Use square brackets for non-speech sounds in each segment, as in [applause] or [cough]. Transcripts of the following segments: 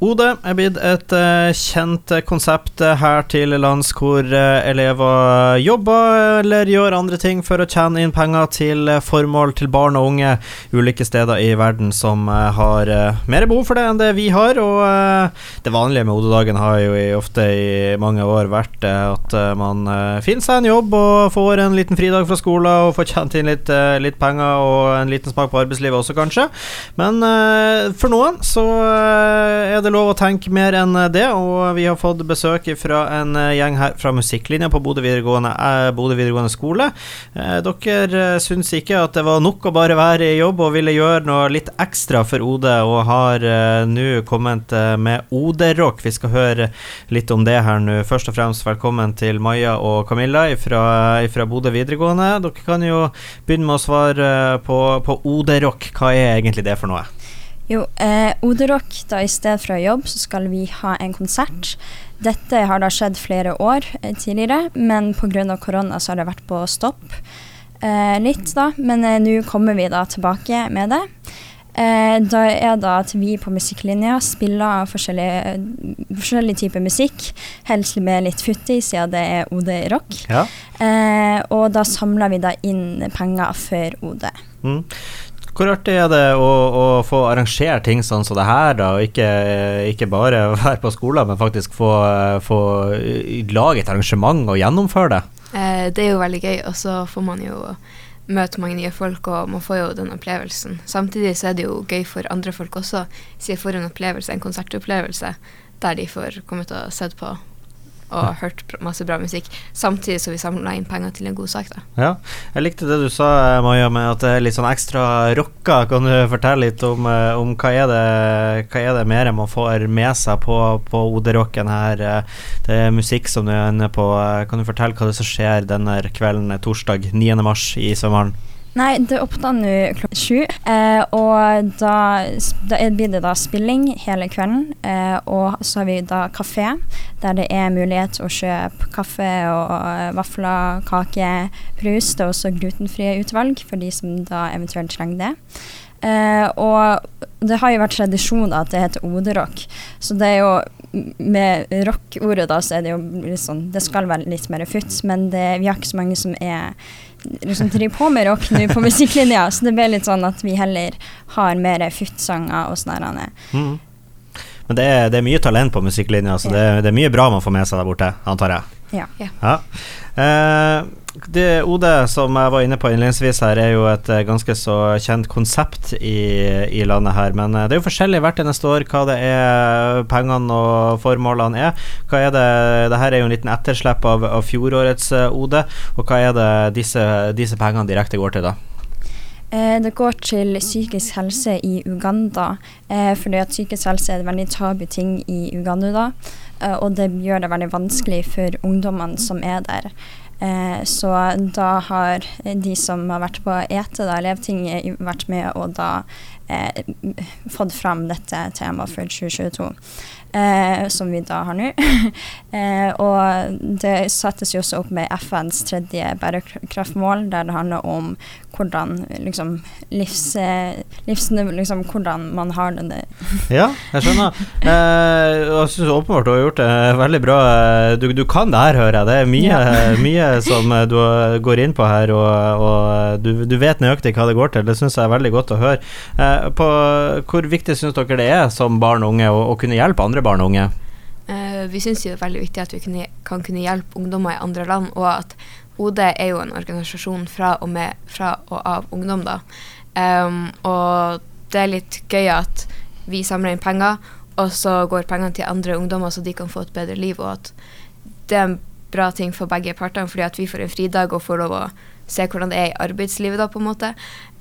OD er blitt et uh, kjent konsept her til lands hvor uh, elever jobber eller gjør andre ting for å tjene inn penger til formål til barn og unge ulike steder i verden som har mer behov for det enn det vi har. Og det vanlige med OD-dagen har jo i, ofte i mange år vært at man finner seg en jobb og får en liten fridag fra skolen og får tjent inn litt, litt, penger og en liten smak på arbeidslivet også, kanskje. Men for noen så er det det lov å tenke mer enn det, og vi har fått besøk fra en eh, gjeng her fra musikklinja på Bodø videregående, eh, videregående skole. Eh, dere syns ikke at det var nok å bare være i jobb og ville gjøre noe litt ekstra for OD, og har nå kommet med OD-rock. Vi skal høre litt om det her nå. Først og fremst velkommen til Maja og Camilla fra Bodø videregående. Dere kan jo begynne med å svare på, på OD-rock. Hva er egentlig det for noe? Jo, eh, Oderock, da i stedet for å jobbe, så skal vi ha en konsert. Dette har da skjedd flere år eh, tidligere, men pga. korona så har det vært på stopp eh, litt, da. Men eh, nå kommer vi da tilbake med det. Eh, da er det at vi på musikklinja spiller forskjellige, forskjellige typer musikk. Helst med litt futti, siden det er OD rock. Ja. Eh, og da samler vi da inn penger for OD. Mm. Hvor artig er det å, å, få arrangere ting sånn som det her, da, og ikke, ikke bare [laughs] være på skolen, men faktisk få, få lage et arrangement og gjennomføre det? Eh, det er jo veldig gøy, og så får man jo møte mange nye folk, og man får jo den opplevelsen. Samtidig så er det jo gøy for andre folk også, siden jeg får en opplevelse, en konsertopplevelse, der de får kommet og sett på og hørt masse bra musikk, samtidig som vi samla inn penger til en god sak. Da. Ja, Jeg likte det du sa, Maja, med at det er litt sånn ekstra rocka. Kan du fortelle litt om, eh, om hva, er det, hva er det mer man får med seg på, på OD-rocken her? Eh, det er musikk som du er inne på. Eh, kan du fortelle hva det som skjer denne kvelden torsdag 9. mars i Svømmehallen? Nei, det åpner nå klokka sju. Eh, og da, da, blir det da spilling hele kvelden. Eh, og så har vi da kafé, der det er mulighet å kjøpe kaffe og uh, vafler, kake, brus. Det er også glutenfrie utvalg for de som da eventuelt trenger det. Eh, og det har jo vært tradisjon at det heter Oderock, så det er jo med rock-ordet da, så er det jo litt sånn Det skal være litt mer futt, men det, vi har ikke så mange som er liksom driver på med rock nå på [laughs] musikklinja, så det ble litt sånn at vi heller har mer futtsanger og sånn. Mm. Men det er, det er, mye talent på musikklinja, så det, det, er mye bra man får med seg der borte, antar jeg. Ja. ja. Eh, det OD som jeg var inne på innledningsvis her, er jo et eh, ganske så kjent konsept i, i, landet her. Men eh, det er jo forskjellig hvert eneste år hva det er pengene og formålene er. Hva er det det her er jo en liten etterslepp av, av fjorårets eh, OD. Og hva er det disse, disse pengene direkte går til, da? det går til psykisk helse i Uganda, eh, fordi at psykisk helse er en veldig tabu ting i Uganda. da, eh, Og det gjør det veldig vanskelig for ungdommene som er der. Eh, så da har de som har vært på ETE, da, Elevtinget, vært med og da eh, fått fram dette temaet for 2022. Eh, som vi da har nå. [laughs] eh, og det settes jo også opp med FNs tredje bærekraftmål, der det handler om hvordan liksom livs, livsnivå liksom, Hvordan man har det. [laughs] ja, jeg skjønner. Eh, jeg syns åpenbart du har gjort det veldig bra. Du, du kan det her, hører jeg. Det er mye, ja. [laughs] mye som du går inn på her, og, og du, du, vet nøyaktig hva det går til. Det syns jeg er veldig godt å høre. Eh, på, hvor viktig syns dere det er som barn og unge å, å kunne hjelpe andre barn og unge? Uh, vi syns det er veldig viktig at vi kunne, kan kunne hjelpe ungdommer i andre land, og at OD er jo en organisasjon fra og, med, fra og av ungdom, da. Um, og det er litt gøy at vi samler inn penger, og så går pengene til andre ungdommer, så de kan få et bedre liv, og at det er en bra ting for begge partene, fordi at vi får en fridag og får lov å se hvordan det er i arbeidslivet, da, på en måte.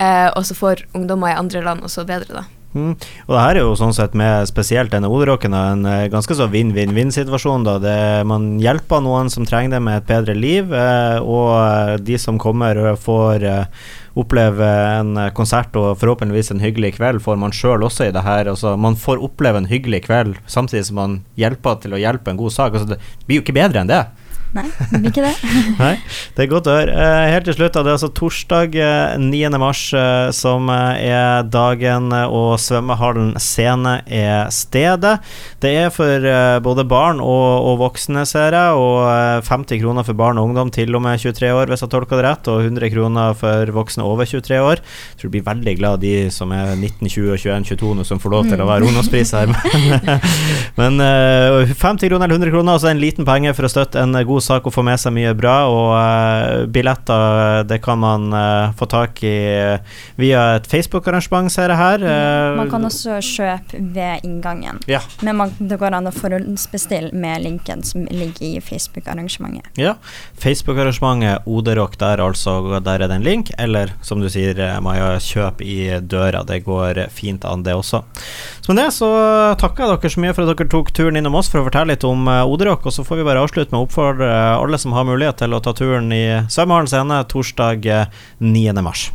Uh, og så får ungdommer i andre land også bedre, da. Mm. Og det her er jo sånn sett med spesielt denne Oderocken en eh, ganske så vinn-vinn-vinn-situasjon. da det, Man hjelper noen som trenger det med et bedre liv, eh, og de som kommer får eh, oppleve en konsert og forhåpentligvis en hyggelig kveld, får man sjøl også i det her. Altså, man får oppleve en hyggelig kveld samtidig som man hjelper til å hjelpe en god sak. Altså, det blir jo ikke bedre enn det. Nei, ikke det. [laughs] Nei, det er godt å høre. Eh, helt til slutt, det er altså torsdag eh, 9. mars eh, som eh, er dagen, eh, og svømmehallen Scene er stedet. Det er for eh, både barn og, og voksne, ser jeg, og eh, 50 kroner for barn og ungdom til og med 23 år, hvis jeg tolker det rett, og 100 kroner for voksne over 23 år. Jeg tror du blir veldig glad, de som er 19, 20 og 21, 22 nå, som får lov til å være ungdomspris her. Men, [laughs] men eh, 50 kroner eller 100 kroner, altså en liten penge for å støtte en god sak å få med seg mye bra. Og uh, billetter, det kan man uh, få tak i eh, via et Facebook-arrangement, ser jeg her. Eh, Man kan også kjøpe ved inngangen. Ja. Men man, det går an å forhåndsbestille med linken som ligger i Facebook-arrangementet. Ja. Facebook-arrangementet Oderock der, altså. Der er det en link. Eller som du sier, eh, Maja, kjøp i døra. Det går fint an, det også. Så med det så takker jeg dere så mye for at dere tok turen innom oss for å fortelle litt om Oderok. Og så får vi bare avslutte med å oppfordre alle som har mulighet til å ta turen i Svømmehallen scene torsdag eh, 9. mars.